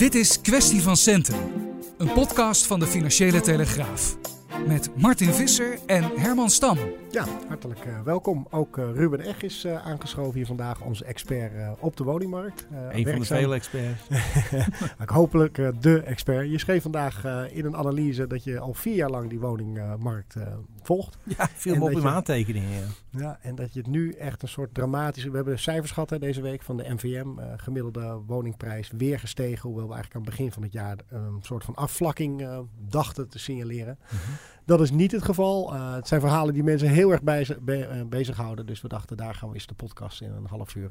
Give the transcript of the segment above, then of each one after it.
Dit is Kwestie van Centen, een podcast van de Financiële Telegraaf. Met Martin Visser en Herman Stam. Ja, hartelijk uh, welkom. Ook uh, Ruben Eg is uh, aangeschoven hier vandaag, onze expert op de woningmarkt. een van de vele experts. hopelijk de expert. Je schreef vandaag in een analyse dat je al vier jaar lang die woningmarkt volgt. Ja, veel op in aantekeningen. Ja. ja, en dat je het nu echt een soort dramatisch... We hebben cijfers gehad hè, deze week van de NVM. gemiddelde woningprijs weer gestegen. Hoewel we eigenlijk aan het begin van het jaar een soort van afvlakking dachten te signaleren. Mm -hmm. Dat is niet het geval. Uh, het zijn verhalen die mensen heel erg bij, be, uh, bezighouden. Dus we dachten, daar gaan we eens de podcast in een half uur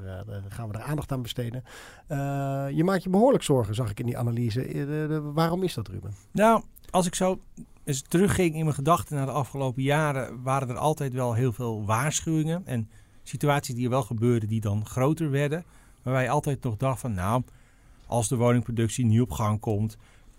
gaan we er aandacht aan besteden. je maakt je behoorlijk zorgen, zag ik in die analyse. De, de, waarom is dat, Ruben? Nou, als ik zo eens terugging in mijn gedachten naar de afgelopen jaren, waren er altijd wel heel veel waarschuwingen en situaties die er wel gebeurden die dan groter werden. Waarbij je altijd nog dacht van, nou, als de woningproductie niet op gang komt,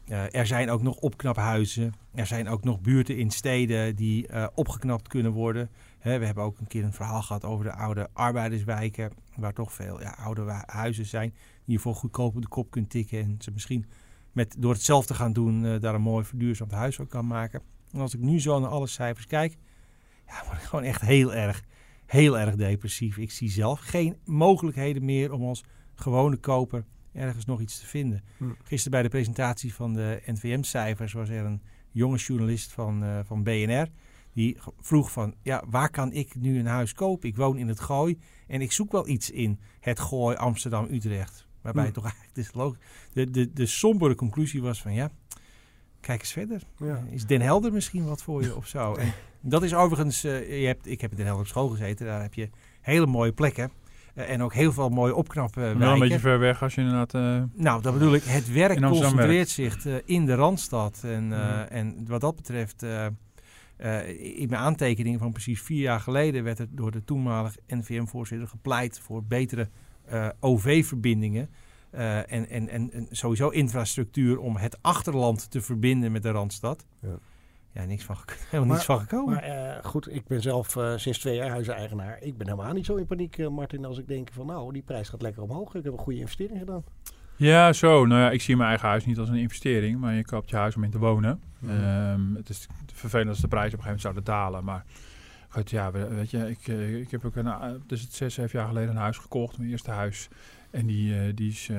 uh, er zijn ook nog opknaphuizen. Er zijn ook nog buurten in steden die uh, opgeknapt kunnen worden. We hebben ook een keer een verhaal gehad over de oude arbeiderswijken. Waar toch veel ja, oude huizen zijn. Die je voor goedkoop op de kop kunt tikken. En ze misschien met, door het zelf te gaan doen uh, daar een mooi verduurzaamd huis ook kan maken. En als ik nu zo naar alle cijfers kijk. Ja, word ik gewoon echt heel erg, heel erg depressief. Ik zie zelf geen mogelijkheden meer om als gewone koper ergens nog iets te vinden. Hm. Gisteren bij de presentatie van de NVM-cijfers was er een jonge journalist van, uh, van BNR. Die vroeg van, ja, waar kan ik nu een huis kopen? Ik woon in het Gooi en ik zoek wel iets in het Gooi, Amsterdam, Utrecht. Waarbij hm. toch eigenlijk de, de, de, de sombere conclusie was van, ja, kijk eens verder. Ja. Is Den Helder misschien wat voor je of zo? En dat is overigens, uh, je hebt, ik heb in Den Helder op school gezeten. Daar heb je hele mooie plekken. Uh, en ook heel veel mooie opknappen wijken. Wel een beetje ver weg als je inderdaad... Uh, nou, dat bedoel ik. Het werk concentreert zich uh, in de Randstad. En, mm. en wat dat betreft... in mijn aantekeningen van precies vier jaar geleden... werd er door de toenmalige NVM-voorzitter gepleit... voor betere OV-verbindingen... en, en, en, en, sowieso infrastructuur om het achterland te verbinden met de Randstad. Ja ja, niks van, helemaal maar, niets van gekomen. Maar uh, goed, ik ben zelf uh, sinds twee jaar huizeneigenaar. Ik ben helemaal niet zo in paniek, uh, Martin, als ik denk van nou, die prijs gaat lekker omhoog. Ik heb een goede investering gedaan. Ja, zo. Nou ja, ik zie mijn eigen huis niet als een investering, maar je koopt je huis om in te wonen. Mm. Um, het is vervelend als de prijs op een gegeven moment zouden dalen, maar goed, ja, weet je, ik, ik heb ook een, dus het zes, zeven jaar geleden een huis gekocht, mijn eerste huis. En die, uh, die, is,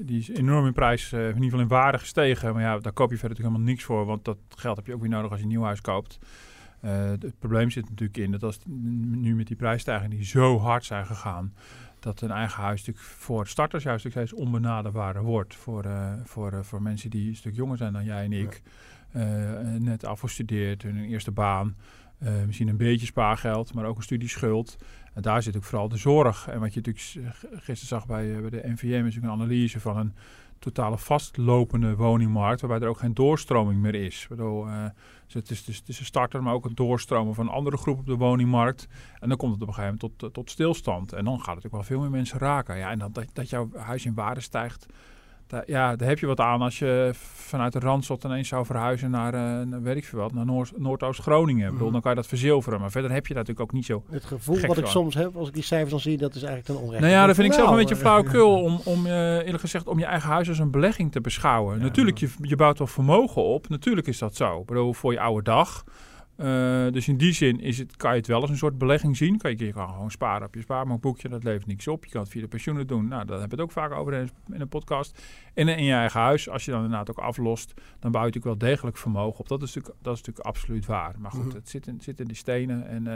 die is enorm in prijs, in ieder geval in waarde gestegen. Maar ja, daar koop je verder natuurlijk helemaal niks voor. Want dat geld heb je ook weer nodig als je een nieuw huis koopt. het probleem zit natuurlijk in dat als nu met die prijsstijgingen die zo hard zijn gegaan... dat een eigen huis natuurlijk voor starters juist steeds onbenaderbaarder wordt. Voor, voor, voor mensen die een stuk jonger zijn dan jij en ik. Ja. net afgestudeerd, hun eerste baan. Misschien een beetje spaargeld, maar ook een studieschuld. En daar zit ook vooral de zorg. En wat je natuurlijk gisteren zag bij, eh, bij de NVM is ook een analyse van een totale vastlopende woningmarkt, waarbij er ook geen doorstroming meer is. Waardoor, uh, dus het, is, het is een starter, maar ook een doorstromen van andere groepen op de woningmarkt. En dan komt het op een gegeven moment tot, tot stilstand. En dan gaat het ook wel veel meer mensen raken. Ja, en dat, dat jouw huis in waarde stijgt, ja, daar heb je wat aan als je vanuit de Randstad ineens zou verhuizen naar, uh, weet ik veel wat, naar Noord, Noordoost-Groningen. Mm. Dan kan je dat verzilveren, maar verder heb je dat natuurlijk ook niet zo Het gevoel wat ik soms heb als ik die cijfers dan zie, dat is eigenlijk een onrecht. Nou ja, dat vind ik zelf een beetje flauwekul om, om uh, eerlijk gezegd, om je eigen huis als een belegging te beschouwen. Ja, Natuurlijk, je, je bouwt wel vermogen op. Natuurlijk is dat zo. Ik bedoel, voor je oude dag. Uh, dus in die zin is het, kan je het wel als een soort belegging zien. Kan je, kan gewoon sparen op je spaarbankboekje, dat levert niks op. Je kan het via de pensioenen doen. Nou, daar hebben we het ook vaak over in, in een podcast. En in je eigen huis, als je dan inderdaad ook aflost, dan bouw je natuurlijk wel degelijk vermogen op. Dat is natuurlijk, dat is natuurlijk absoluut waar. Maar goed, mm -hmm. het zit in, zit in die stenen en... Uh,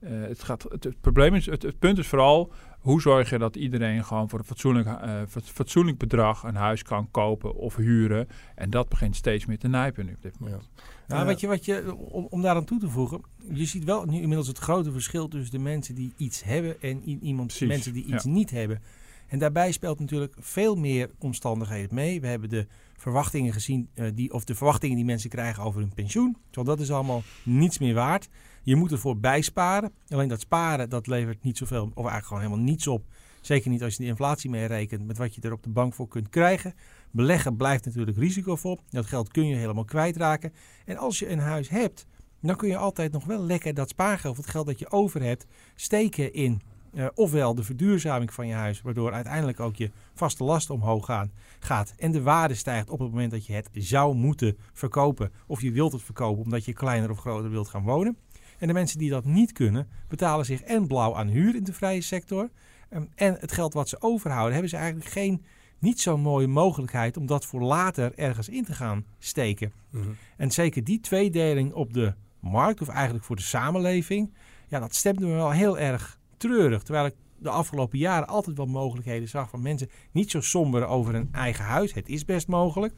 uh, het, gaat, het, het, probleem is, het, het, punt is vooral hoe zorg je dat iedereen gewoon voor een fatsoenlijk, uh, fatsoenlijk bedrag een huis kan kopen of huren. En dat begint steeds meer te nijpen nu op dit moment. Ja. Nou, wat je, wat je, om, om daar aan toe te voegen, je ziet wel nu inmiddels het grote verschil tussen de mensen die iets hebben en iemand, mensen die iets ja. niet hebben. En daarbij speelt natuurlijk veel meer omstandigheden mee. We hebben de verwachtingen gezien, uh, die, of de verwachtingen die mensen krijgen over hun pensioen. Want dat is allemaal niets meer waard. Je moet ervoor bijsparen. Alleen dat sparen, dat levert niet zoveel, of eigenlijk gewoon helemaal niets op. Zeker niet als je de inflatie meerekent met wat je er op de bank voor kunt krijgen. Beleggen blijft natuurlijk risicovol. Dat geld kun je helemaal kwijtraken. En als je een huis hebt, dan kun je altijd nog wel lekker dat spaargeld, het geld dat je over hebt, steken in uh, ofwel de verduurzaming van je huis, waardoor uiteindelijk ook je vaste last omhoog gaan, gaat en de waarde stijgt op het moment dat je het zou moeten verkopen of je wilt het verkopen omdat je kleiner of groter wilt gaan wonen. En de mensen die dat niet kunnen, betalen zich en blauw aan huur in de vrije sector. Um, en het geld wat ze overhouden, hebben ze eigenlijk geen niet zo'n mooie mogelijkheid om dat voor later ergens in te gaan steken. Mm -hmm. En zeker die tweedeling op de markt, of eigenlijk voor de samenleving, ja, dat stemde me wel heel erg treurig. Terwijl ik de afgelopen jaren altijd wel mogelijkheden zag van mensen niet zo somber over een eigen huis. Het is best mogelijk.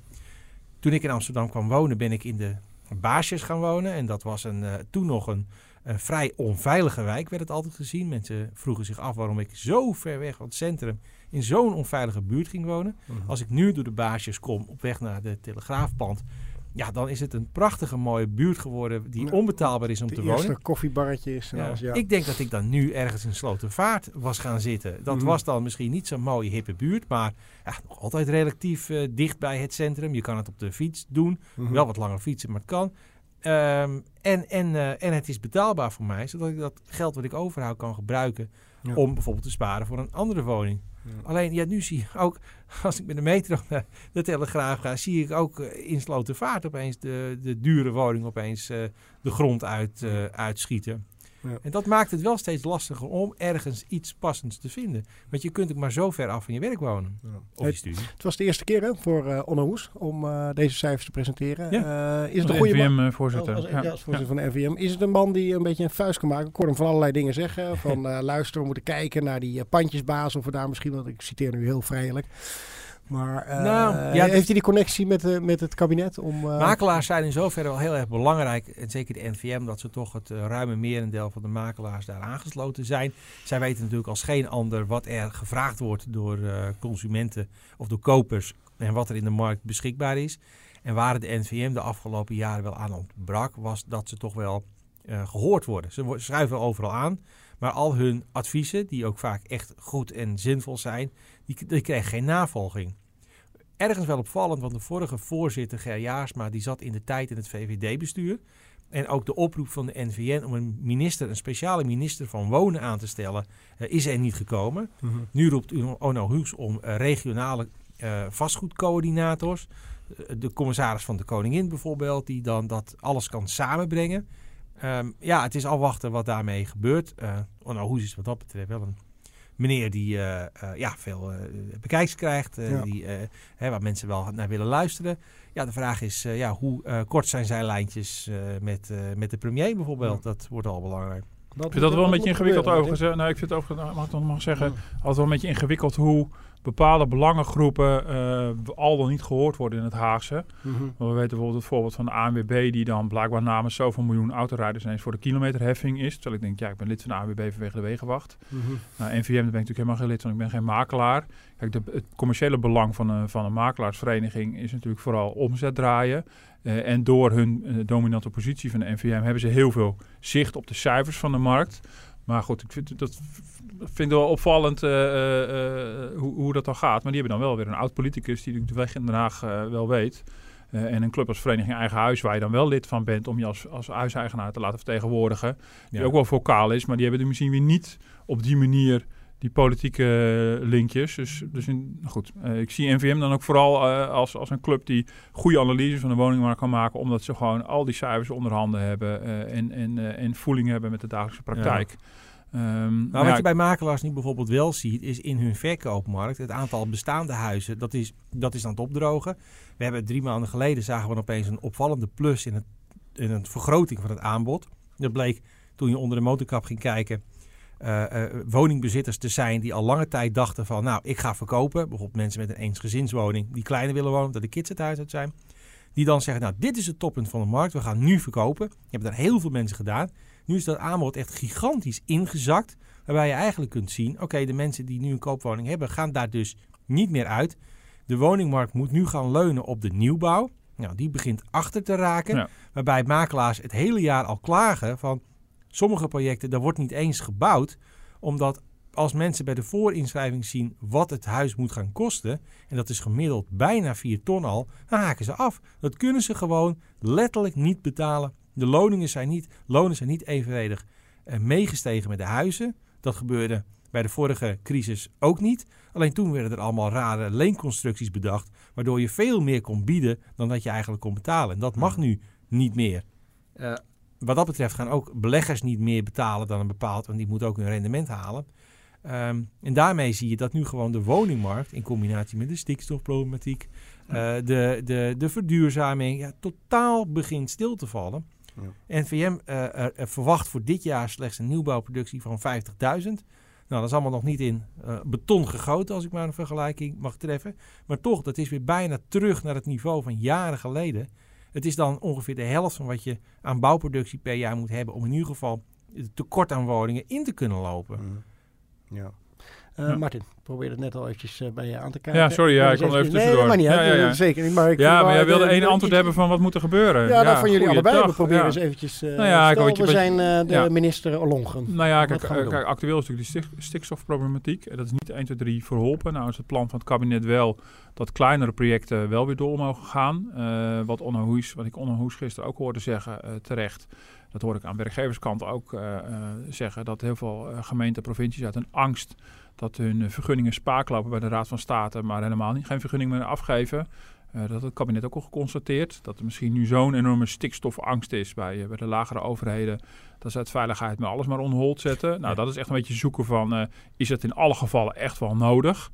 Toen ik in Amsterdam kwam wonen, ben ik in de baasjes gaan wonen. En dat was een, uh, toen nog een, een, vrij onveilige wijk, werd het altijd gezien. Mensen vroegen zich af waarom ik zo ver weg van het centrum in zo'n onveilige buurt ging wonen. Mm -hmm. Als ik nu door de baasjes kom op weg naar de Telegraafpand, ja, dan is het een prachtige mooie buurt geworden die onbetaalbaar is om te wonen. De koffiebarretjes. Ja. Alles, ja. Ik denk dat ik dan nu ergens in Slotervaart was gaan zitten. Dat mm. was dan misschien niet zo'n mooie hippe buurt, maar ja, nog altijd relatief uh, dicht bij het centrum. Je kan het op de fiets doen, mm -hmm. wel wat langer fietsen, maar het kan. Um, en, en, uh, en het is betaalbaar voor mij, zodat ik dat geld wat ik overhoud kan gebruiken ja. om bijvoorbeeld te sparen voor een andere woning. Alleen, ja, nu zie je ook, als ik met de metro naar de Telegraaf ga, zie ik ook uh, in Slotervaart opeens de, de dure woning opeens uh, de grond uit, uh, uitschieten. Ja. En dat maakt het wel steeds lastiger om ergens iets passends te vinden. Want je kunt ook maar zo ver af van je werk wonen. Ja. Of je studie. Het was de eerste keer hè, voor uh, Onno Hoes om uh, deze cijfers te presenteren. Ja. Uh, is het een goede man? voorzitter. Als, als, ja. als voorzitter van de NVM. Is het een man die een beetje een vuist kan maken? Ik hoor hem van allerlei dingen zeggen. Van luister, we moeten kijken naar die pandjesbaas. Of we daar misschien, want ik citeer nu heel vrijelijk. Maar uh, nou, ja, heeft hij die connectie met, uh, met het kabinet? Om, uh... Makelaars zijn in zoverre wel heel erg belangrijk. En zeker de NVM, dat ze toch het ruime merendeel van de makelaars daar aangesloten zijn. Zij weten natuurlijk als geen ander wat er gevraagd wordt door consumenten of door kopers. En wat er in de markt beschikbaar is. En waar de NVM de afgelopen jaren wel aan ontbrak, was dat ze toch wel gehoord worden. Ze schuiven overal aan. Maar al hun adviezen, die ook vaak echt goed en zinvol zijn, die, die kregen geen navolging. Ergens wel opvallend, want de vorige voorzitter Ger Jaarsma die zat in de tijd in het VVD-bestuur. En ook de oproep van de NVN om een minister, een speciale minister van Wonen aan te stellen, uh, is er niet gekomen. -huh. Nu roept Ono Huus om uh, regionale uh, vastgoedcoördinators. de commissaris van de Koningin bijvoorbeeld, die dan dat alles kan samenbrengen. Um, ja, het is afwachten wat daarmee gebeurt. Ono Hoes is wat dat betreft wel een meneer die uh, uh, ja, veel bekijks krijgt. Ja. Die, hè, waar mensen wel naar willen luisteren. Ja, de vraag is ja, hoe kort zijn zijn lijntjes met, met de premier bijvoorbeeld. Ja. Dat wordt al belangrijk. Dat, ik vind dat wel een beetje ingewikkeld overigens. Nou, ik vind het overigens, mag ik dan nog zeggen, altijd wel een beetje ingewikkeld hoe bepaalde belangengroepen uh, al dan niet gehoord worden in het Haagse. Mm -hmm. We weten bijvoorbeeld het voorbeeld van de ANWB, die dan blijkbaar namens zoveel miljoen autorijders ineens voor de kilometerheffing is. Terwijl ik denk, ja, ik ben lid van de ANWB vanwege de wegenwacht. Mm -hmm. nou, NVM, daar ben ik natuurlijk helemaal geen lid van, ik ben geen makelaar. Kijk, de, het commerciële belang van een, van een makelaarsvereniging is natuurlijk vooral omzet draaien. Uh, en door hun uh, dominante positie van de NVM hebben ze heel veel zicht op de cijfers van de markt. Maar goed, ik vind dat vind wel opvallend uh, uh, uh, hoe, hoe, dat dan gaat. Maar die hebben dan wel weer een oud politicus die de weg in Den Haag wel weet. en een club als Vereniging Eigen Huis, waar je dan wel lid van bent om je als, als huiseigenaar te laten vertegenwoordigen. Die ja. ook wel vocaal is, maar die hebben er misschien weer niet op die manier die politieke linkjes. Dus, dus in, goed, uh, ik zie NVM dan ook vooral uh, als, als een club die goede analyses van de woningmarkt kan maken, omdat ze gewoon al die cijfers onder handen hebben uh, en, en, en voeling hebben met de dagelijkse praktijk. Ja. Um, maar wat ja, je bij makelaars nu bijvoorbeeld wel ziet, is in hun verkoopmarkt het aantal bestaande huizen, dat is, dat is aan het opdrogen. We hebben drie maanden geleden zagen we opeens een opvallende plus in het, in het vergroting van het aanbod. Dat bleek toen je onder de motorkap ging kijken, uh, uh, woningbezitters te zijn die al lange tijd dachten van, nou, ik ga verkopen. Bijvoorbeeld mensen met een eensgezinswoning die kleiner willen wonen, dat de kids het huis uit zijn. Die dan zeggen, nou, dit is het toppunt van de markt, we gaan nu verkopen. Je hebt daar heel veel mensen gedaan. Nu is dat aanbod echt gigantisch ingezakt. Waarbij je eigenlijk kunt zien, oké, de mensen die nu een koopwoning hebben, gaan daar dus niet meer uit. De woningmarkt moet nu gaan leunen op de nieuwbouw. Nou, die begint achter te raken. Ja. Waarbij makelaars het hele jaar al klagen van sommige projecten, daar wordt niet eens gebouwd. Omdat als mensen bij de voorinschrijving zien wat het huis moet gaan kosten, en dat is gemiddeld bijna 4 ton al, dan haken ze af. Dat kunnen ze gewoon letterlijk niet betalen. De loningen zijn niet, lonen zijn niet evenredig eh, meegestegen met de huizen. Dat gebeurde bij de vorige crisis ook niet. Alleen toen werden er allemaal rare leenconstructies bedacht, waardoor je veel meer kon bieden dan dat je eigenlijk kon betalen. En dat mag nu niet meer. Eh, wat dat betreft gaan ook beleggers niet meer betalen dan een bepaald, want die moeten ook hun rendement halen. Ehm, en daarmee zie je dat nu gewoon de woningmarkt in combinatie met de stikstofproblematiek, eh, de, de, de verduurzaming, ja, totaal begint stil te vallen. Ja. NVM eh, er- er verwacht voor dit jaar slechts een nieuwbouwproductie van 50.000. Nou, dat is allemaal nog niet in eh, beton gegoten, als ik maar een vergelijking mag treffen. Maar toch, dat is weer bijna terug naar het niveau van jaren geleden. Het is dan ongeveer de helft van wat je aan bouwproductie per jaar moet hebben om in ieder geval het tekort aan woningen in te kunnen lopen. Mm. Ja. Eh, Ja. Martin, probeer het net al eventjes eh, bij je aan te kijken. Ja, sorry, ja, ik kwam eens even tussendoor. Nee, maar niet uit, Ja, ja, ja. zeker niet. Maar ik Ja, maar jij wilde eh, één antwoord iets- hebben van wat moet er gebeuren. Ja, dat van jullie allebei. We proberen eens eventjes... eh Nou ja, stel, we zijn de minister Olongen. Nou ja, kijk, kijk, actueel is natuurlijk die stik- stikstofproblematiek. En dat is niet 1, 2, 3 verholpen. Nou is het plan van het kabinet wel dat kleinere projecten wel weer door mogen gaan. Wat, wat ik Onno Hoes gisteren ook hoorde zeggen, terecht. Dat hoor ik aan werkgeverskant ook zeggen. Dat heel veel gemeenten, provincies uit een angst dat hun eh, vergunningen spaak lopen bij de Raad van State. Maar helemaal niet geen vergunning meer afgeven. Eh, dat had het kabinet ook al geconstateerd. Dat er misschien nu zo'n enorme stikstofangst is bij, eh, bij de lagere overheden. Dat ze uit veiligheid maar alles maar on hold zetten. Nou, Ja. dat is echt een beetje zoeken van... is het in alle gevallen echt wel nodig?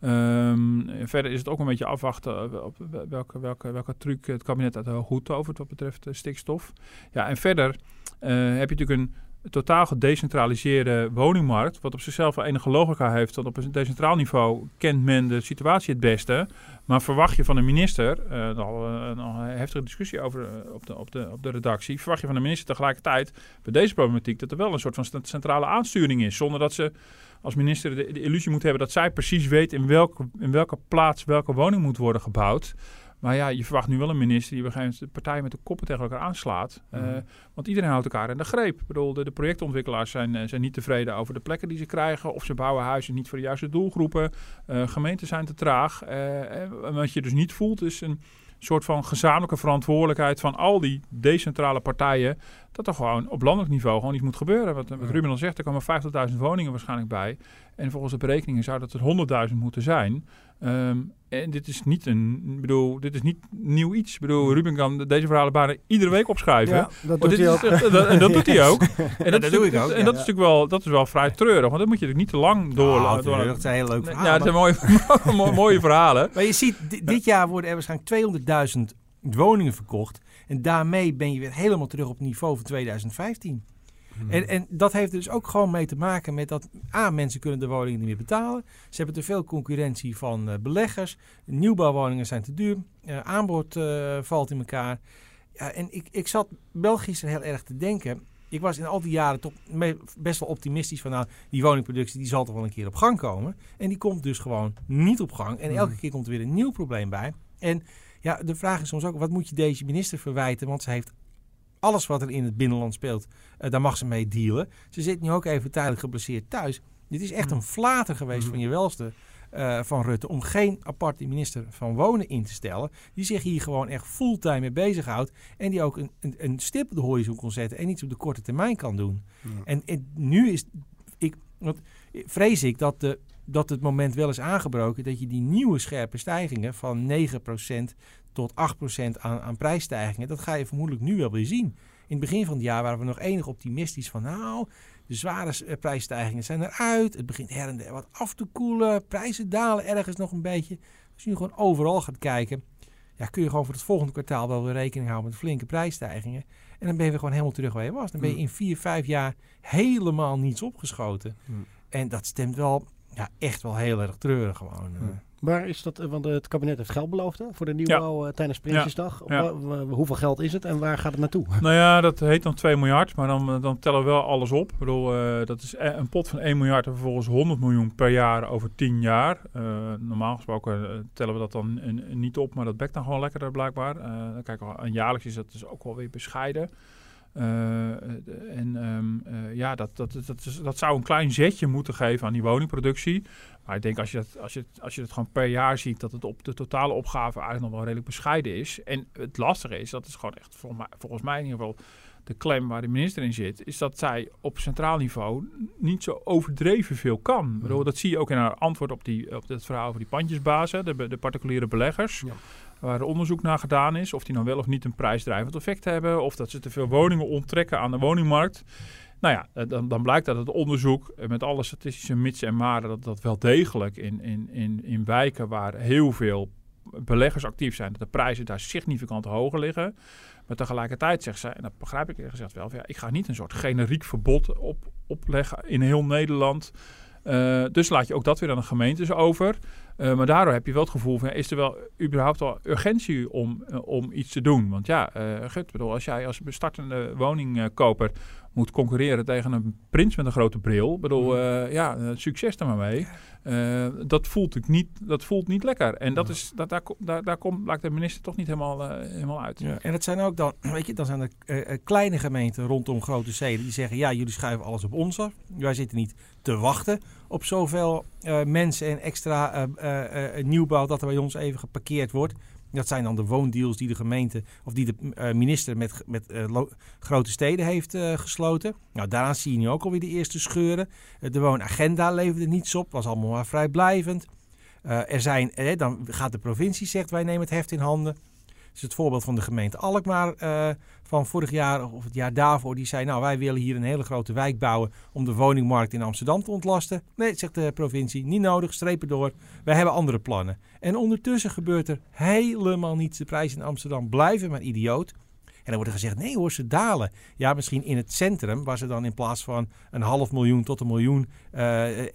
Ehm, verder is het ook een beetje afwachten... op welke, welke, welke truc het kabinet uit de hoed tovert wat betreft stikstof. Ja, en verder heb je natuurlijk een totaal gedecentraliseerde woningmarkt... wat op zichzelf wel enige logica heeft. Want op een decentraal niveau kent men de situatie het beste... Maar verwacht je van de minister, al eh, een al een heftige discussie over eh, op, de, op, de, op de redactie, verwacht je van de minister tegelijkertijd bij deze problematiek dat er wel een soort van centrale aansturing is. Zonder dat ze als minister de, de illusie moet hebben dat zij precies weet in welke, in welke plaats welke woning moet worden gebouwd. Maar ja, je verwacht nu wel een minister die op een gegeven moment de partijen met de koppen tegen elkaar aanslaat. Eh, Mhm. want iedereen houdt elkaar in de greep. Ik bedoel, de, de projectontwikkelaars zijn, eh, zijn niet tevreden over de plekken die ze krijgen. Of ze bouwen huizen niet voor de juiste doelgroepen. Eh, gemeenten zijn te traag. Eh, en wat je dus niet voelt is een soort van gezamenlijke verantwoordelijkheid van al die decentrale partijen. Dat er gewoon op landelijk niveau gewoon iets moet gebeuren. Wat, wat. Ruben al zegt, er komen 50.000 woningen waarschijnlijk bij. En volgens de berekeningen zou dat er 100.000 moeten zijn. Ehm, en dit is niet een, ik bedoel, dit is niet nieuw iets. Ik bedoel, Ruben kan deze verhalen bijna iedere week opschrijven. Ja, dat doet hij ook. echt- dat- en dat doet hij ook. En dat, dat is doe ik natuurlijk- ook, En ja. dat is natuurlijk wel, dat is wel vrij treurig. Want dat moet je natuurlijk niet te lang door. Nou, door dat zijn heel leuk Nee, verhalen. ja, het zijn mooie, mooie, verhalen. Maar je ziet, di- dit jaar worden er waarschijnlijk 200.000 woningen verkocht. En daarmee ben je weer helemaal terug op het niveau van 2015. En, en dat heeft dus ook gewoon mee te maken met dat... A, mensen kunnen de woningen niet meer betalen. Ze hebben te veel concurrentie van eh, beleggers. Nieuwbouwwoningen zijn te duur. Eh, aanbod eh, valt in elkaar. Ja, en ik, ik zat wel gisteren heel erg te denken... Ik was in al die jaren toch best wel optimistisch van... Nou, die woningproductie die zal toch wel een keer op gang komen. En die komt dus gewoon niet op gang. En elke keer komt er weer een nieuw probleem bij. En ja, de vraag is soms ook... Wat moet je deze minister verwijten? Want ze heeft alles wat er in het binnenland speelt... eh, daar mag ze mee dealen. Ze zit nu ook even tijdelijk geblesseerd thuis. Dit is echt een flater geweest van je welste eh, van Rutte... om geen aparte minister van Wonen in te stellen... die zich hier gewoon echt fulltime mee bezighoudt... en die ook een, een, een stip op de horizon kon zetten... en iets op de korte termijn kan doen. Ja. En, en nu is... Ik, want, vrees ik dat, de, dat het moment wel is aangebroken... dat je die nieuwe scherpe stijgingen van 9% tot 8% aan, aan prijsstijgingen... dat ga je vermoedelijk nu wel weer zien. In het begin van het jaar waren we nog enig optimistisch van... nou, de zware eh, prijsstijgingen zijn eruit. Het begint her en der wat af te koelen. Prijzen dalen ergens nog een beetje. Als je nu gewoon overal gaat kijken... Ja, kun je gewoon voor het volgende kwartaal wel weer rekening houden met flinke prijsstijgingen. En dan ben je weer gewoon helemaal terug waar je was. Dan ben je Mm. in vier, vijf jaar helemaal niets opgeschoten. Mm. En dat stemt wel ja, echt wel heel erg treurig gewoon. eh. Mm. Waar is dat? eh, Want het kabinet heeft geld beloofd hè, voor de nieuwbouw eh, tijdens Prinsjesdag. Ja. Hoeveel geld is het en waar gaat het naartoe? Nou ja, dat heet dan 2 miljard, maar dan, dan tellen we wel alles op. Ik bedoel, eh, dat is e- een pot van 1 miljard en vervolgens 100 miljoen per jaar over 10 jaar. Eh, normaal gesproken eh, tellen we dat dan eh, niet op, maar dat bekt dan gewoon lekkerder blijkbaar. Eh, dan kijken we, en jaarlijks is dat dus ook wel weer bescheiden. Eh, en ehm, eh, ja, dat, dat, dat, is- dat zou een klein zetje moeten geven aan die woningproductie. Maar ik denk als je, dat, als, je het, als je het gewoon per jaar ziet, dat het op de totale opgave eigenlijk nog wel redelijk bescheiden is. En het lastige is, dat is gewoon echt volgens mij, volgens mij in ieder geval de klem waar de minister in zit, is dat zij op centraal niveau niet zo overdreven veel kan. Bedoel, dat zie je ook in haar antwoord op, die, op het verhaal over die pandjesbazen, de, de particuliere beleggers. Ja. Waar er onderzoek naar gedaan is, of die nou wel of niet een prijsdrijvend effect hebben, of dat ze te veel woningen onttrekken aan de woningmarkt. Nou ja, eh, dan, dan blijkt dat het onderzoek eh, met alle statistische mitsen en maren, dat dat wel degelijk in, in, in, in wijken waar heel veel beleggers actief zijn, dat de prijzen daar significant hoger liggen. Maar tegelijkertijd zegt zij, en dat begrijp ik gezegd wel, ja, ik ga niet een soort generiek verbod op, opleggen in heel Nederland. Eh, dus laat je ook dat weer aan de gemeentes over. Maar daardoor heb je wel het gevoel van, is er wel überhaupt wel urgentie om, om iets te doen? Want ja, gut, bedoel, als jij als bestartende woningkoper moet concurreren tegen een prins met een grote bril. Ik bedoel, eh, ja, eh, succes er maar mee. Eh, dat, voelt ik niet, dat voelt niet lekker. En dat is, dat, daar, daar, daar komt, lijkt de minister toch niet helemaal, helemaal uit. Ja, en het zijn ook dan, weet je, dan zijn er kleine gemeenten rondom grote steden die zeggen: ja, jullie schuiven alles op ons af. Wij zitten niet te wachten op zoveel mensen en extra nieuwbouw dat er bij ons even geparkeerd wordt. Dat zijn dan de woondeals die de gemeente of die de eh, minister met, met eh, grote steden heeft eh, gesloten. Nou, daaraan zie je nu ook alweer de eerste scheuren. De woonagenda leverde niets op, was allemaal maar vrijblijvend. Er zijn, dan gaat de provincie zegt wij nemen het heft in handen. Is het voorbeeld van de gemeente Alkmaar eh, van vorig jaar of het jaar daarvoor. Die zei, nou wij willen hier een hele grote wijk bouwen om de woningmarkt in Amsterdam te ontlasten. Nee, zegt de provincie, niet nodig, strepen door. Wij hebben andere plannen. En ondertussen gebeurt er helemaal niets. De prijzen in Amsterdam blijven maar idioot. En dan wordt er gezegd, nee hoor, ze dalen. Ja, misschien in het centrum, waar ze dan in plaats van een half miljoen tot een miljoen eh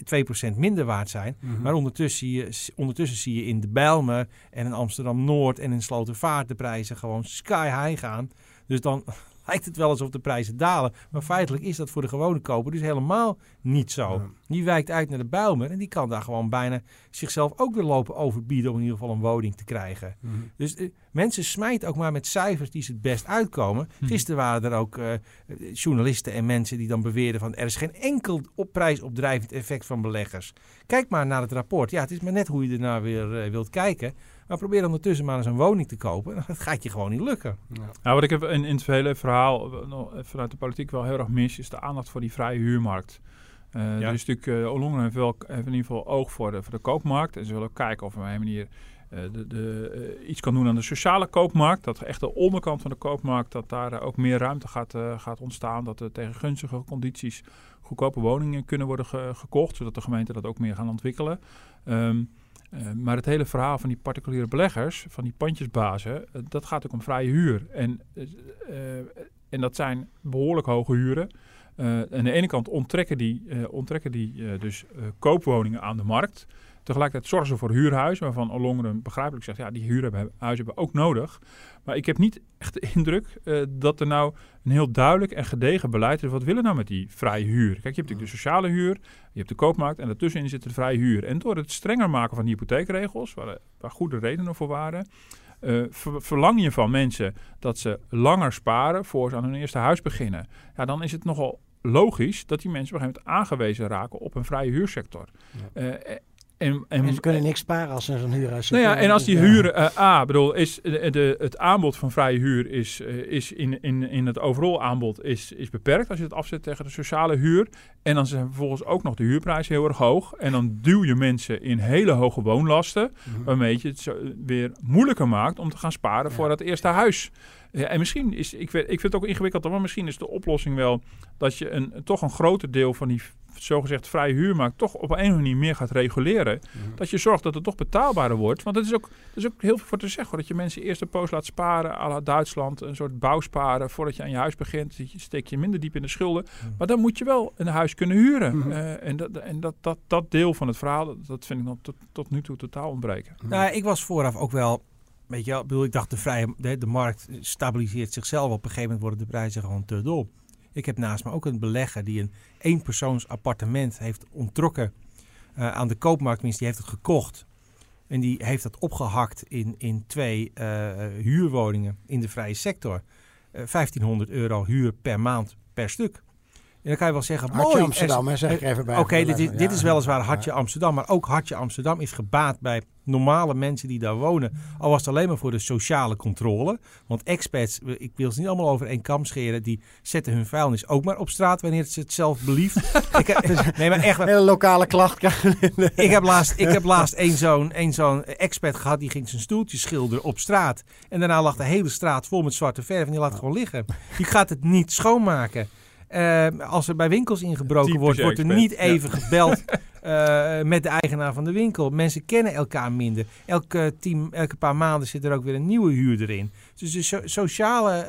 2% minder waard zijn. Maar ondertussen zie, je, ondertussen zie je in de Bijlmer en in Amsterdam-Noord en in Slotervaart de prijzen gewoon sky high gaan. Dus dan lijkt het wel alsof de prijzen dalen. Maar feitelijk is dat voor de gewone koper dus helemaal niet zo. Ja. Die wijkt uit naar de Bijlmer en die kan daar gewoon bijna zichzelf ook weer lopen overbieden om in ieder geval een woning te krijgen. Dus eh, mensen smijten ook maar met cijfers die ze het best uitkomen. Gisteren waren er ook eh, journalisten en mensen die dan beweerden van er is geen enkel op prijsopdrijvend effect van beleggers. Kijk maar naar het rapport. Ja, het is maar net hoe je ernaar weer eh, wilt kijken. Maar probeer ondertussen maar eens een woning te kopen. Dat gaat je gewoon niet lukken. Nou, wat ik heb in, in het hele verhaal eh, nog vanuit de politiek wel heel erg mis, is de aandacht voor die vrije huurmarkt. Eh Ja. Er is natuurlijk, uh, heeft wel heeft in ieder geval oog voor de, voor de koopmarkt. En ze willen ook kijken of we op een manier eh, de, de, iets kan doen aan de sociale koopmarkt. Dat echt de onderkant van de koopmarkt, dat daar ook meer ruimte gaat, eh, gaat ontstaan. Dat er tegen gunstige condities goedkope woningen kunnen worden ge- gekocht. Zodat de gemeenten dat ook meer gaan ontwikkelen. Ehm, eh, maar het hele verhaal van die particuliere beleggers, van die pandjesbazen, eh, dat gaat ook om vrije huur. En, eh, en dat zijn behoorlijk hoge huren. Aan de ene kant onttrekken die, onttrekken die dus koopwoningen aan de markt. Tegelijkertijd zorgen ze voor huurhuizen, waarvan Ollongren begrijpelijk zegt, ja, die huurhuizen hebben we ook nodig. Maar ik heb niet echt de indruk eh, dat er nou een heel duidelijk en gedegen beleid is. Wat willen we nou met die vrije huur? Kijk, je hebt natuurlijk de sociale huur, je hebt de koopmarkt en daartussenin zit de vrije huur. En door het strenger maken van die hypotheekregels, waar, waar goede redenen voor waren, uh, ver, verlang je van mensen dat ze langer sparen voor ze aan hun eerste huis beginnen. Ja, dan is het nogal logisch dat die mensen op een gegeven moment aangewezen raken op een vrije huursector. Ja. Uh, en, en, en, ze kunnen niks sparen als ze zo'n huurhuis Nou ja, en als die huur, uh, A, bedoel, is de, de, het aanbod van vrije huur is, uh, is in, in, in het overal aanbod is, is beperkt als je het afzet tegen de sociale huur. En dan zijn vervolgens ook nog de huurprijzen heel erg hoog. En dan duw je mensen in hele hoge woonlasten, mm-hmm. waarmee je het weer moeilijker maakt om te gaan sparen ja. voor dat eerste huis. Ja, en misschien is, ik, weet, ik vind het ook ingewikkeld, maar misschien is de oplossing wel dat je een, toch een groter deel van die zogezegd vrije huurmarkt toch op een of andere manier meer gaat reguleren. Mhm. Dat je zorgt dat het toch betaalbaarder wordt. Want het is ook, er is ook heel veel voor te zeggen. hoor. Dat je mensen eerst een poos laat sparen, à la Duitsland. Een soort bouwsparen voordat je aan je huis begint. Dat je- steek je minder diep in de schulden. Maar dan moet je wel een huis kunnen huren. Mhm. Eh, en dat, en dat, dat, dat deel van het verhaal, dat, dat vind ik nog tot, tot nu toe totaal ontbreken. Nou, ik was vooraf ook wel, weet je wel, ik bedoel, ik dacht de vrije, de, de markt stabiliseert zichzelf. Op een gegeven moment worden de prijzen gewoon te dol. Ik heb naast me ook een belegger die een eenpersoons appartement heeft ontrokken eh, aan de koopmarkt. Tenminste, die heeft het gekocht. En die heeft dat opgehakt in, in twee eh, huurwoningen in de vrije sector. Eh 1500 euro huur per maand per stuk. En dan kan je wel zeggen, Hartje mooi, Amsterdam, hè, zeg ik even bij. Oké, dit, is- dit is weliswaar. Hartje Amsterdam, maar ook Hartje Amsterdam is gebaat bij normale mensen die daar wonen. Al was het alleen maar voor de sociale controle. Want expats, we- ik wil ze niet allemaal over één kam scheren, die zetten hun vuilnis ook maar op straat wanneer ze het zelf belieft. ik heb, nee, maar echt, Hele lokale klacht ik heb laatst, ik heb laatst één zo'n één zo'n expert gehad die ging zijn stoeltje schilderen op straat. En daarna lag de hele straat vol met zwarte verf en die laat het gewoon liggen. Die gaat het niet schoonmaken. Eh, als er bij winkels ingebroken Typisch wordt, wordt er expert, niet ja. even gebeld eh, met de eigenaar van de winkel. Mensen kennen elkaar minder. Elke, tien, elke paar maanden zit er ook weer een nieuwe huurder in. Dus de so- sociale,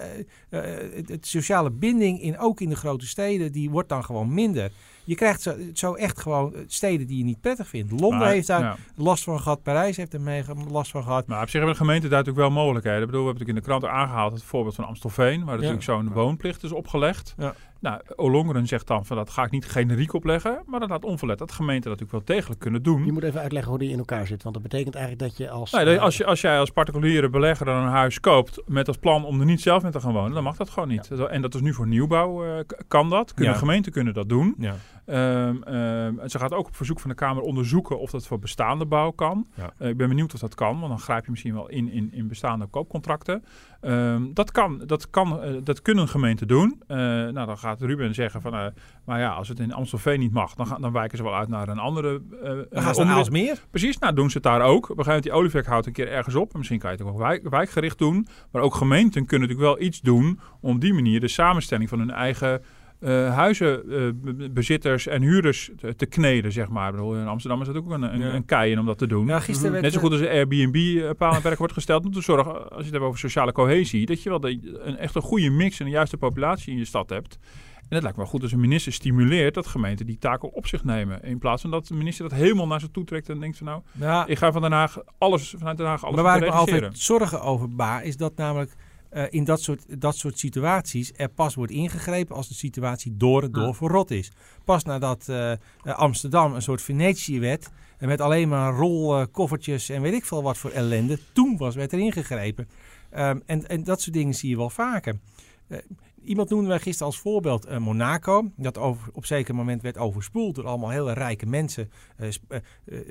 eh, het, het sociale binding, in, ook in de grote steden, die wordt dan gewoon minder. Je krijgt zo, zo echt gewoon steden die je niet prettig vindt. Londen Maar, heeft daar last van gehad. Parijs heeft er mee last van gehad. Maar op zich hebben de gemeenten daar natuurlijk wel mogelijkheden. Ik bedoel, we hebben natuurlijk in de krant aangehaald het voorbeeld van Amstelveen, waar natuurlijk zo'n woonplicht is opgelegd. Ja. Nou, Olongeren zegt dan van dat ga ik niet generiek opleggen, maar dat laat onverlet dat gemeenten dat natuurlijk wel degelijk kunnen doen. Je moet even uitleggen hoe die in elkaar zit. Want dat betekent eigenlijk dat je als... Nee, dat- als, je, als jij als particuliere belegger dan een huis koopt met als plan om er niet zelf in te gaan wonen, dan mag dat gewoon niet. En dat is nu voor nieuwbouw, eh, kan dat. Kunnen Ja. gemeenten kunnen dat doen. Ja. Ehm, ehm, en ze gaat ook op verzoek van de Kamer onderzoeken of dat voor bestaande bouw kan. Ja. Eh, ik ben benieuwd of dat kan, want dan grijp je misschien wel in, in, in bestaande koopcontracten. Ehm, dat, kan, dat, kan, eh, dat kunnen gemeenten doen. Eh, nou, dan gaat Ruben zeggen van, maar ja, als het in Amstelveen niet mag, dan, gaan, dan wijken ze wel uit naar een andere Dan gaan ze naar. Aalsmeer. Precies, nou doen ze het daar ook. Op een gegeven moment die olievlek houdt een keer ergens op. En Misschien kan je het ook wijk, wijkgericht doen. Maar ook gemeenten kunnen natuurlijk wel iets doen om op die manier de samenstelling van hun eigen eh huizenbezitters en huurders te, te kneden, zeg maar. Ik bedoel, in Amsterdam is dat ook een, een, Ja. een kei in om dat te doen. Ja, gisteren werd, Net zo eh, goed als Airbnb eh, paal en perk wordt gesteld om te zorgen, als je het hebt over sociale cohesie, dat je wel de, een, echt een goede mix en een juiste populatie in je stad hebt. En het lijkt me wel goed als een minister stimuleert dat gemeenten die taken op zich nemen. In plaats van dat de minister dat helemaal naar zich toe trekt en denkt van nou, ja, ik ga van Den Haag alles, vanuit Den Haag alles maar waar ik me altijd zorgen over baar, is dat namelijk eh, in dat soort, dat soort situaties er pas wordt ingegrepen als de situatie door en door Ja. verrot is. Pas nadat eh, eh, Amsterdam een soort Venetië werd, en met alleen maar rolkoffertjes en weet ik veel wat voor ellende, toen was werd er ingegrepen. Ehm, en, en dat soort dingen zie je wel vaker. Iemand noemde wij gisteren als voorbeeld Monaco. Dat over, op zeker moment werd overspoeld door allemaal hele rijke mensen. eh,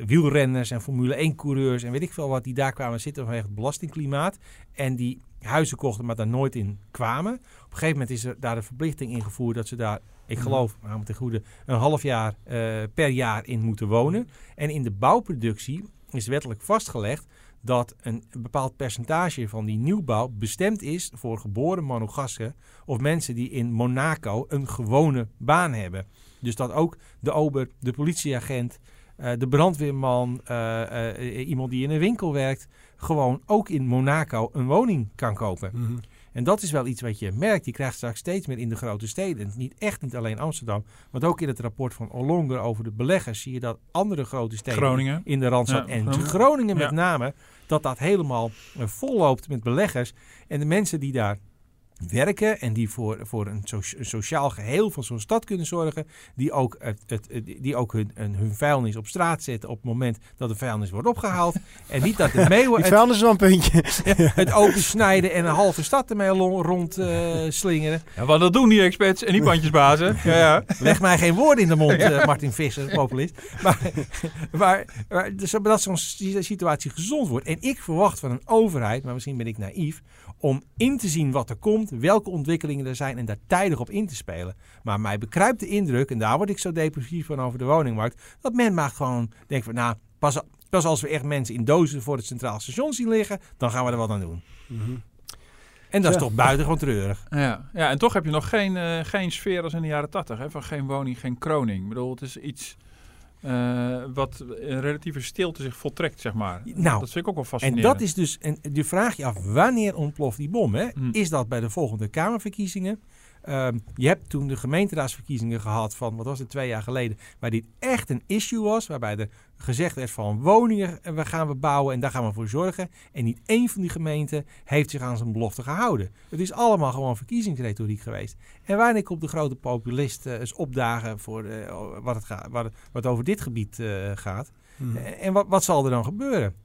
wielrenners en Formule 1 coureurs en weet ik veel wat. Die daar kwamen zitten vanwege het belastingklimaat. En die huizen kochten maar daar nooit in kwamen. Op een gegeven moment is er daar de verplichting ingevoerd dat ze daar, ik geloof, hou me ten goede, een half jaar eh, per jaar in moeten wonen. En in de bouwproductie is wettelijk vastgelegd dat een bepaald percentage van die nieuwbouw bestemd is voor geboren monogassen of mensen die in Monaco een gewone baan hebben. Dus dat ook de ober, de politieagent, eh, de brandweerman, eh, iemand die in een winkel werkt, gewoon ook in Monaco een woning kan kopen. Mhm. En dat is wel iets wat je merkt. Je krijgt straks steeds meer in de grote steden. Niet, echt niet alleen Amsterdam. Want ook in het rapport van Orlonger over de beleggers zie je dat andere grote steden Groningen. in de Randstad Ja, en Groningen. Groningen met Ja. name, dat dat helemaal eh, volloopt met beleggers. En de mensen die daar werken en die voor, voor een, so- een sociaal geheel van zo'n stad kunnen zorgen, die ook, het, het, die ook hun, hun hun vuilnis op straat zetten op het moment dat de vuilnis wordt opgehaald. en niet dat de meeuwen Die het, vuilnis is wel een puntje. het opensnijden en een halve stad ermee rond eh, slingeren. Ja, wat dat doen die experts en die pandjesbazen. ja, ja. Leg mij geen woorden in de mond, eh, Martin Visser, populist. Maar, maar, maar dus dat zo'n si- situatie gezond wordt. En ik verwacht van een overheid, maar misschien ben ik naïef, om in te zien wat er komt, welke ontwikkelingen er zijn en daar tijdig op in te spelen. Maar mij bekruipt de indruk, en daar word ik zo depressief van over de woningmarkt, dat men maar gewoon denkt van, nou, pas, pas als we echt mensen in dozen voor het Centraal Station zien liggen, dan gaan we er wat aan doen. Mhm. En dat is Ja. toch buitengewoon treurig. Ja, ja, en toch heb je nog geen, eh, geen sfeer als in de jaren tachtig. Van geen woning, geen kroning. Ik bedoel, het is iets eh, wat in relatieve stilte zich voltrekt, zeg maar. Nou, dat vind ik ook wel En fascinerend. dat is dus, en je vraagt je af, wanneer ontploft die bom? Hè? Hmm. Is dat bij de volgende Kamerverkiezingen? Ehm, je hebt toen de gemeenteraadsverkiezingen gehad van, wat was het, twee jaar geleden, waar dit echt een issue was, waarbij er gezegd werd van woningen eh, we gaan we bouwen en daar gaan we voor zorgen. En niet één van die gemeenten heeft zich aan zijn belofte gehouden. Het is allemaal gewoon verkiezingsretoriek geweest. En wanneer komt de grote populist eh, eens opdagen voor eh, wat, het gaat, wat, wat over dit gebied gaat? Eh, En wat, wat zal er dan gebeuren?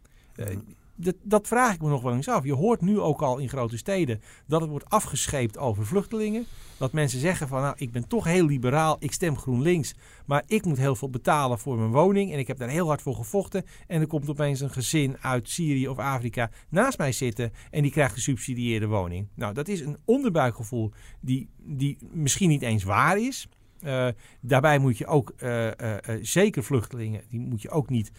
Dat, dat vraag ik me nog wel eens af. Je hoort nu ook al in grote steden dat het wordt afgescheept over vluchtelingen. Dat mensen zeggen van nou, ik ben toch heel liberaal, ik stem GroenLinks. Maar ik moet heel veel betalen voor mijn woning en ik heb daar heel hard voor gevochten. En er komt opeens een gezin uit Syrië of Afrika naast mij zitten en die krijgt een subsidieerde woning. Nou, dat is een onderbuikgevoel die, die misschien niet eens waar is. Eh, daarbij moet je ook eh, zeker vluchtelingen, die moet je ook niet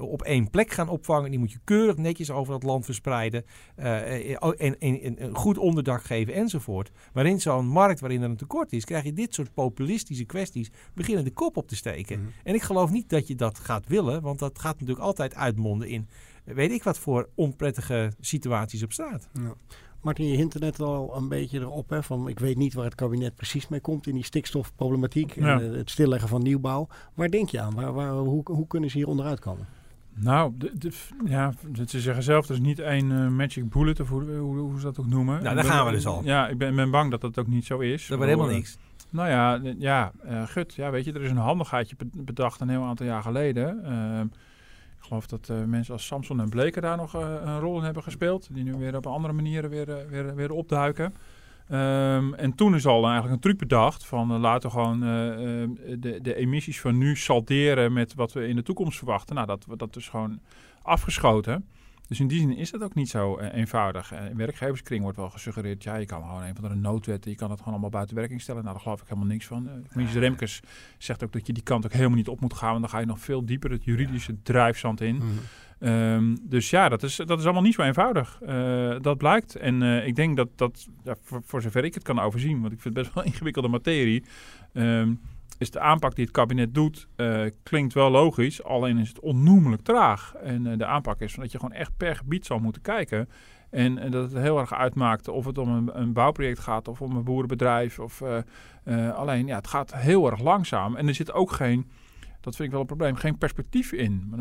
op één plek gaan opvangen. Die moet je keurig netjes over het land verspreiden. en, en, en een goed onderdak geven enzovoort. Maar in zo'n markt waarin er een tekort is, krijg je dit soort populistische kwesties beginnen de kop op te steken. Mhm. En ik geloof niet dat je dat gaat willen, want dat gaat natuurlijk altijd uitmonden in weet ik wat voor onprettige situaties op straat. Ja. Martin, je hint er net al een beetje erop. Hè, van, ik weet niet waar het kabinet precies mee komt in die stikstofproblematiek. Ja. En, eh, het stilleggen van nieuwbouw. Waar denk je aan? Waar, waar, hoe, hoe kunnen ze hier onderuit komen? Nou, de, de, ja, ze zeggen zelf, er is niet één eh, magic bullet, of hoe, hoe, hoe ze dat ook noemen. Nou, daar ben- gaan we dus al. Ja, ik ben, ben bang dat dat ook niet zo is. Dat wordt helemaal niks. Nou ja, ja eh, gut, ja, weet je, er is een handigheidje be- bedacht een heel aantal jaar geleden. Ehm, geloof dat eh, mensen als Samson en Bleker daar nog eh, een rol in hebben gespeeld. Die nu weer op andere manieren weer, eh, weer, weer opduiken. Ehm, en toen is al eigenlijk een truc bedacht van laten we gewoon eh, eh, de, de emissies van nu salderen met wat we in de toekomst verwachten. Nou, dat, dat is gewoon afgeschoten. Dus in die zin is dat ook niet zo eh, eenvoudig. Eh, in werkgeverskring wordt wel gesuggereerd, ja, je kan gewoon een van de noodwetten, je kan het gewoon allemaal buiten werking stellen. Nou, daar geloof ik helemaal niks van. Uh, Minister Remkes zegt ook dat je die kant ook helemaal niet op moet gaan, want dan ga je nog veel dieper het juridische drijfzand in. Ehm, dus ja, dat is, dat is allemaal niet zo eenvoudig. Eh, dat blijkt. En eh, ik denk dat dat, ja, voor, voor zover ik het kan overzien, want ik vind het best wel ingewikkelde materie, ehm, is de aanpak die het kabinet doet, eh, klinkt wel logisch, alleen is het onnoemelijk traag. En eh, de aanpak is dat je gewoon echt per gebied zal moeten kijken. En, en dat het heel erg uitmaakt of het om een, een bouwproject gaat of om een boerenbedrijf. Of, eh, alleen, ja, het gaat heel erg langzaam. En er zit ook geen dat vind ik wel een probleem, geen perspectief in.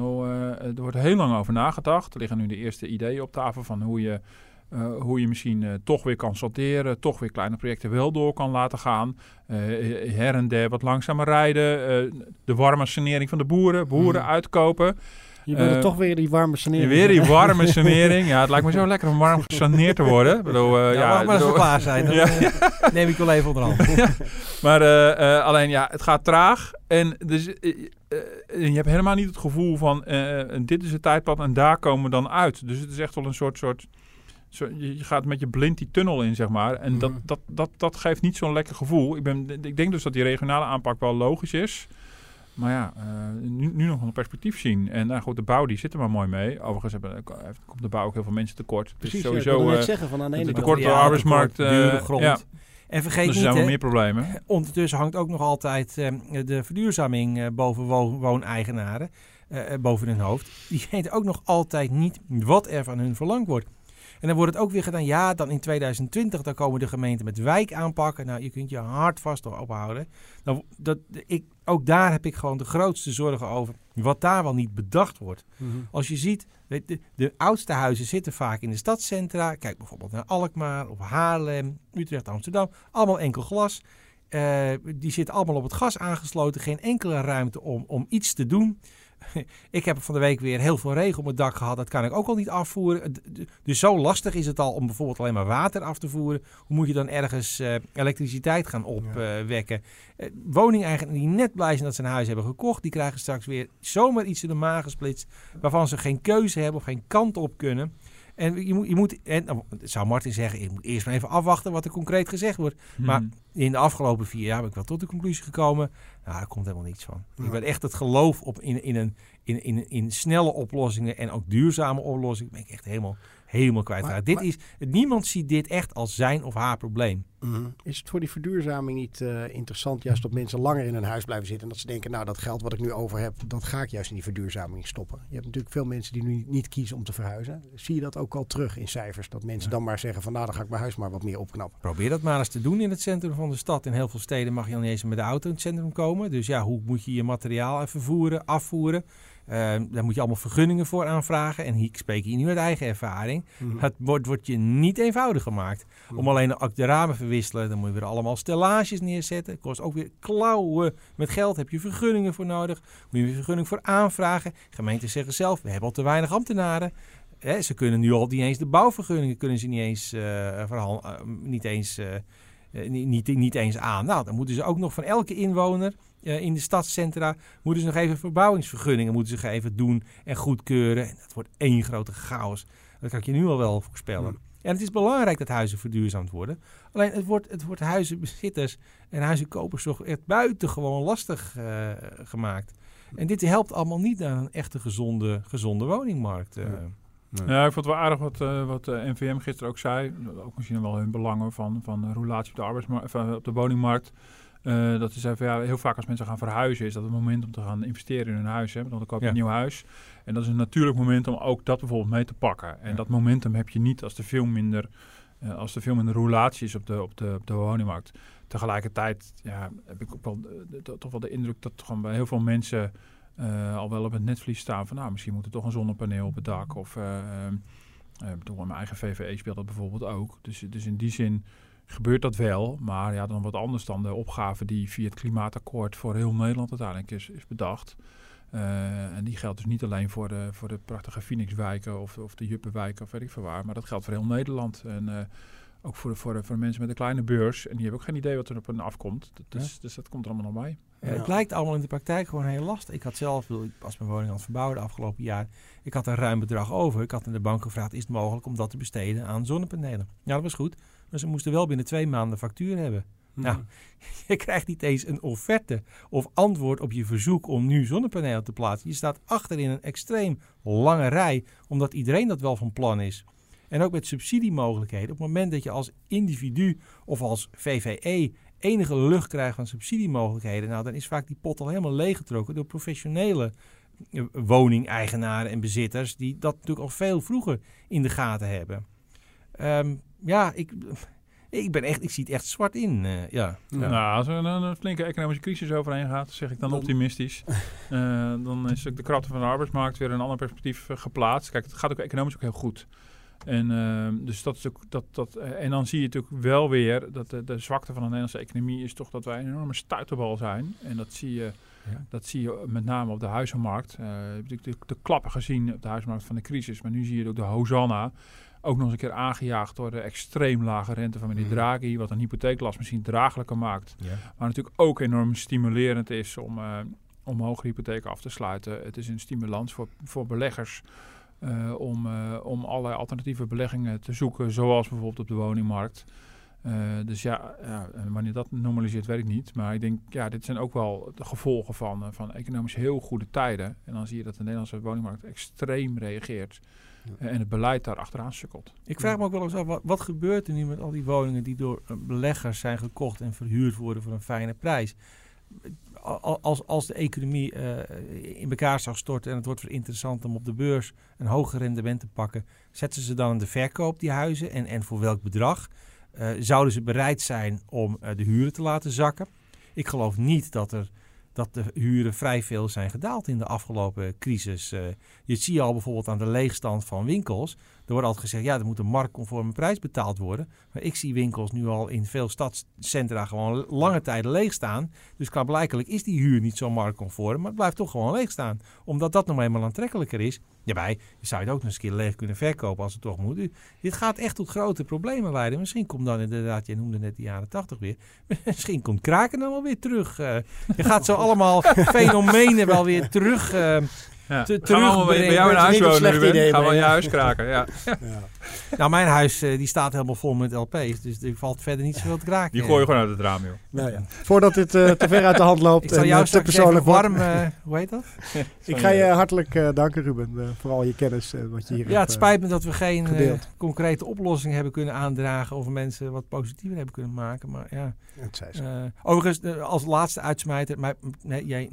Er wordt heel lang over nagedacht. Er liggen nu de eerste ideeën op tafel van hoe je, eh, hoe je misschien eh, toch weer kan sorteren, toch weer kleine projecten wel door kan laten gaan. Eh, her en der wat langzamer rijden, eh, de warme sanering van de boeren, boeren Mhm. uitkopen. Je wil Eh, toch weer die warme sanering. Weer die warme sanering. Ja, het lijkt me zo lekker om warm gesaneerd te worden. Ik bedoel, eh, ja, ja, mag maar wel bedoel- klaar zijn. Dan Ja. neem ik wel even onder hand. Maar eh, eh, alleen ja, het gaat traag. En dus, je hebt helemaal niet het gevoel van eh, dit is het tijdpad en daar komen we dan uit. Dus het is echt wel een soort. soort zo, je gaat met je blind die tunnel in, zeg maar. En dat, Mhm. dat, dat, dat geeft niet zo'n lekker gevoel. Ik, ben, ik denk dus dat die regionale aanpak wel logisch is. Maar ja, eh, nu, nu nog een perspectief zien. En nou goed, de bouw die zit er maar mooi mee. Overigens hebben, heeft- komt de bouw ook heel veel mensen tekort. Precies, dus ja, ik sowieso wilde net eh, zeggen van aan de ene kant. tekort op de Ja, arbeidsmarkt. eh, grond. ja, En vergeet dus er niet, zijn wel hè, meer problemen. ondertussen hangt ook nog altijd eh, de verduurzaming eh, boven wo- wooneigenaren, eh, eh, boven hun hoofd. Die weten ook nog altijd niet wat er van hun verlangd wordt. En dan wordt het ook weer gedaan, ja, dan in 2020 dan komen de gemeenten met wijk aanpakken. Nou, je kunt je hard vast ophouden. Nou, dat, ik, ook daar heb ik gewoon de grootste zorgen over wat daar wel niet bedacht wordt. Mhm. Als je ziet, weet de, de oudste huizen zitten vaak in de stadscentra. Kijk bijvoorbeeld naar Alkmaar of Haarlem, Utrecht, Amsterdam. Allemaal enkel glas. Eh, die zitten allemaal op het gas aangesloten. Geen enkele ruimte om, om iets te doen. Ik heb van de week weer heel veel regen op mijn dak gehad. Dat kan ik ook al niet afvoeren. Dus zo lastig is het al om bijvoorbeeld alleen maar water af te voeren. Hoe moet je dan ergens eh, elektriciteit gaan opwekken? Eh, woningeigenaren die net blij zijn dat ze een huis hebben gekocht, die krijgen straks weer zomaar iets in de maag gesplitst. Waarvan ze geen keuze hebben of geen kant op kunnen. En je moet, je moet en, nou, zou Martin zeggen, je moet eerst maar even afwachten wat er concreet gezegd wordt. Maar Hmm. in de afgelopen vier jaar ben ik wel tot de conclusie gekomen. Nou, daar komt helemaal niets van. Ja. Ik ben echt het geloof op in, in, een, in, in, in snelle oplossingen en ook duurzame oplossingen. Ben ik echt helemaal, helemaal kwijtgeraakt. Maar- Dit is, niemand ziet dit echt als zijn of haar probleem. Mhm. Is het voor die verduurzaming niet eh, interessant, juist dat mensen langer in een huis blijven zitten en dat ze denken, nou dat geld wat ik nu over heb, dat ga ik juist in die verduurzaming stoppen. Je hebt natuurlijk veel mensen die nu niet kiezen om te verhuizen. Zie je dat ook al terug in cijfers? Dat mensen dan maar zeggen van nou dan ga ik mijn huis maar wat meer opknappen. Probeer dat maar eens te doen in het centrum van de stad. In heel veel steden mag je al niet eens met de auto in het centrum komen. Dus ja, hoe moet je je materiaal even voeren, afvoeren? Eh, daar moet je allemaal vergunningen voor aanvragen. En hier ik spreek hier nu uit eigen ervaring. Mhm. Het wordt, wordt je niet eenvoudig gemaakt. Om alleen ook de ramen verwisselen, dan moet je weer allemaal stellages neerzetten. Kost ook weer klauwen met geld. Heb je vergunningen voor nodig? Moet je weer vergunning voor aanvragen? Gemeenten zeggen zelf, we hebben al te weinig ambtenaren. Hè, ze kunnen nu al niet eens de bouwvergunningen kunnen ze niet eens, eh, eh, niet eens, eh, niet, niet, niet eens aan. Nou, dan moeten ze ook nog van elke inwoner eh, in de stadscentra moeten ze nog even verbouwingsvergunningen moeten ze even doen en goedkeuren. En dat wordt één grote chaos. Dat kan ik je nu al wel voorspellen. Hmm. En het is belangrijk dat huizen verduurzaamd worden. Alleen het wordt, het wordt huizenbezitters en huizenkopers toch echt buitengewoon lastig eh, gemaakt. En dit helpt allemaal niet naar een echte gezonde, gezonde woningmarkt. eh. Ja. Ja, ik vond het wel aardig wat, eh, wat eh, NVM gisteren ook zei. Ook misschien wel hun belangen van, van de roulatie op de, arbeidsmarkt, op de woningmarkt. Eh, dat zei van ja, heel vaak als mensen gaan verhuizen, is dat het moment om te gaan investeren in hun huis. Hè? Want dan koop je Ja. een nieuw huis. En dat is een natuurlijk moment om ook dat bijvoorbeeld mee te pakken. En Ja. dat momentum heb je niet als er veel minder, eh, als er veel minder roulatie is op de, op de, op de woningmarkt. Tegelijkertijd ja, heb ik ook wel toch wel de indruk dat gewoon bij heel veel mensen eh, al wel op het netvlies staan van nou, misschien moet er toch een zonnepaneel op het dak. Of in mijn eigen VVE speelt dat bijvoorbeeld ook. Dus, dus in die zin gebeurt dat wel. Maar ja, dan wat anders dan de opgave die via het klimaatakkoord voor heel Nederland uiteindelijk is, is bedacht. Eh, en die geldt dus niet alleen voor de, voor de prachtige Phoenixwijken of, of de Juppenwijken of weet ik veel waar. Maar dat geldt voor heel Nederland. En eh, ook voor de, voor, de, voor de mensen met een kleine beurs. En die hebben ook geen idee wat er op hen afkomt. Dat is, Dus dat komt er allemaal nog bij. Ja, Ja. Het lijkt allemaal in de praktijk gewoon heel lastig. Ik had zelf, ik bedoel, ik was mijn woning aan het verbouwen de afgelopen jaar. Ik had een ruim bedrag over. Ik had aan de bank gevraagd, is het mogelijk om dat te besteden aan zonnepanelen? Ja, dat was goed. Maar ze moesten wel binnen twee maanden factuur hebben. Nou, je krijgt niet eens een offerte of antwoord op je verzoek om nu zonnepanelen te plaatsen. Je staat achter in een extreem lange rij, omdat iedereen dat wel van plan is. En ook met subsidiemogelijkheden. Op het moment dat je als individu of als VVE enige lucht krijgt van subsidiemogelijkheden, nou, dan is vaak die pot al helemaal leeggetrokken door professionele eh, woningeigenaren en bezitters, die dat natuurlijk al veel vroeger in de gaten hebben. Ehm, ja, ik, ik ben echt, ik zie het echt zwart in. eh, ja. Ja. Nou, als er een, een flinke economische crisis overheen gaat, zeg ik dan Dan- optimistisch. Eh, dan is ook de krapte van de arbeidsmarkt weer een ander perspectief eh, geplaatst. Kijk, het gaat ook economisch ook heel goed. En, ehm, dus dat is ook, dat, dat, en dan zie je natuurlijk wel weer dat de, de zwakte van de Nederlandse economie is toch dat wij een enorme stuiterbal zijn. En dat zie je, Ja. dat zie je met name op de huizenmarkt. Eh, je hebt natuurlijk de, de klappen gezien op de huizenmarkt van de crisis. Maar nu zie je ook de Hosanna. Ook nog eens een keer aangejaagd door de extreem lage rente van meneer Mhm. Draghi. Wat een hypotheeklast misschien draaglijker maakt. Maar natuurlijk ook enorm stimulerend is om, eh om hogere hypotheken af te sluiten. Het is een stimulans voor, voor beleggers eh, om, eh, om allerlei alternatieve beleggingen te zoeken, zoals bijvoorbeeld op de woningmarkt. Dus ja, ja, wanneer dat normaliseert, weet ik niet. Maar ik denk, ja, dit zijn ook wel de gevolgen van, van economisch heel goede tijden. En dan zie je dat de Nederlandse woningmarkt extreem reageert. Ja. En het beleid daar achteraan sukkelt. Ik vraag me ook wel eens af, wat, wat gebeurt er nu met al die woningen die door eh, beleggers zijn gekocht en verhuurd worden voor een fijne prijs? Al- Als, als de economie eh, in elkaar zou storten en het wordt weer interessant om op de beurs een hoger rendement te pakken, zetten ze dan in de verkoop die huizen en, en voor welk bedrag? Eh, zouden ze bereid zijn om eh, de huren te laten zakken? Ik geloof niet dat, er, dat de huren vrij veel zijn gedaald in de afgelopen crisis. Eh, je ziet al bijvoorbeeld aan de leegstand van winkels. Er wordt altijd gezegd, ja, er moet een marktconforme prijs betaald worden. Maar ik zie winkels nu al in veel stadscentra gewoon lange tijden leeg staan. Dus klaarblijkelijk is die huur niet zo marktconform, maar het blijft toch gewoon leeg staan. Omdat dat nou eenmaal aantrekkelijker is. Daarbij zou je het ook nog eens een keer leeg kunnen verkopen als het toch moet. Dit gaat echt tot grote problemen leiden. Misschien komt dan inderdaad, jij noemde net de jaren tachtig weer. Misschien komt kraken dan wel weer terug. Eh, je gaat zo allemaal fenomenen wel weer terug... eh, Ja. Te- Gaan we bij, bij jou in huis wonen, slecht Ruben? idee, Gaan we je huis kraken, ja. Ja. Nou, mijn huis eh, die staat helemaal vol met LP's. Dus er valt verder niet zoveel te kraken. Die gooi je gewoon uit het raam, joh. Nou ja. Voordat dit eh, te ver uit de hand loopt Ik zal en jou eh, te persoonlijk warm... eh, hoe heet dat? Ik ga je hartelijk eh, danken Ruben, eh, voor al je kennis eh, wat je hier Ja, het hebt, spijt me dat we geen concrete oplossing hebben kunnen aandragen. Of mensen wat positiever hebben kunnen maken. Maar ja... Het zij zo. Eh, overigens, als laatste uitsmijter, maar, nee, jij,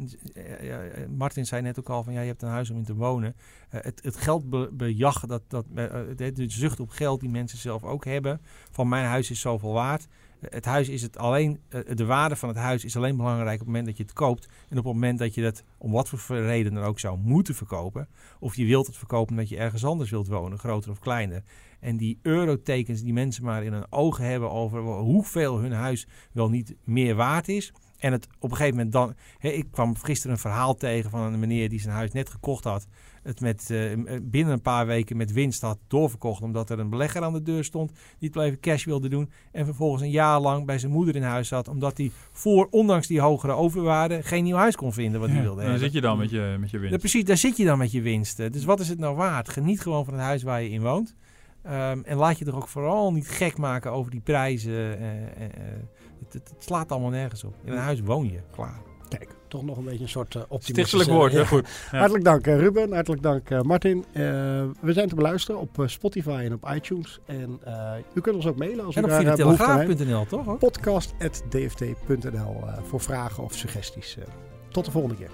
Martin zei net ook al van ja, je hebt een huis om in te wonen. Eh, het, het geldbejag, dat, dat, eh, eh, de, zucht op geld die mensen zelf ook hebben. Van mijn huis is zoveel waard. Het huis is het alleen, de waarde van het huis is alleen belangrijk op het moment dat je het koopt. En op het moment dat je dat om wat voor reden dan ook zou moeten verkopen. Of je wilt het verkopen omdat je ergens anders wilt wonen, groter of kleiner. En die eurotekens die mensen maar in hun ogen hebben over hoeveel hun huis wel niet meer waard is. En het op een gegeven moment dan. Hè, ik kwam gisteren een verhaal tegen van een meneer die zijn huis net gekocht had. Het met, eh, binnen een paar weken met winst had doorverkocht. Omdat er een belegger aan de deur stond. Die het even cash wilde doen. En vervolgens een jaar lang bij zijn moeder in huis zat. Omdat hij voor, ondanks die hogere overwaarde, geen nieuw huis kon vinden wat hij wilde hebben. zit je dan met je, met je Ja, winst. precies, daar zit je dan met je winsten. Dus wat is het nou waard? Geniet gewoon van het huis waar je in woont. Ehm, en laat je er ook vooral niet gek maken over die prijzen. eh, eh, eh. Het, het- het slaat allemaal nergens op. In een huis woon je, klaar. Kijk, toch nog een beetje een soort uh, optimistische... Stichtelijk woord, Ja. heel goed. Ja. Hartelijk dank eh, Ruben, hartelijk dank eh, Martin. Eh, we zijn te beluisteren op eh, Spotify en op iTunes. En eh, u kunt ons ook mailen als En u op daar eh, behoefte aan hebt. videotelegraaf.nl toch? Podcast.dft.nl eh, voor vragen of suggesties. Eh, tot de volgende keer.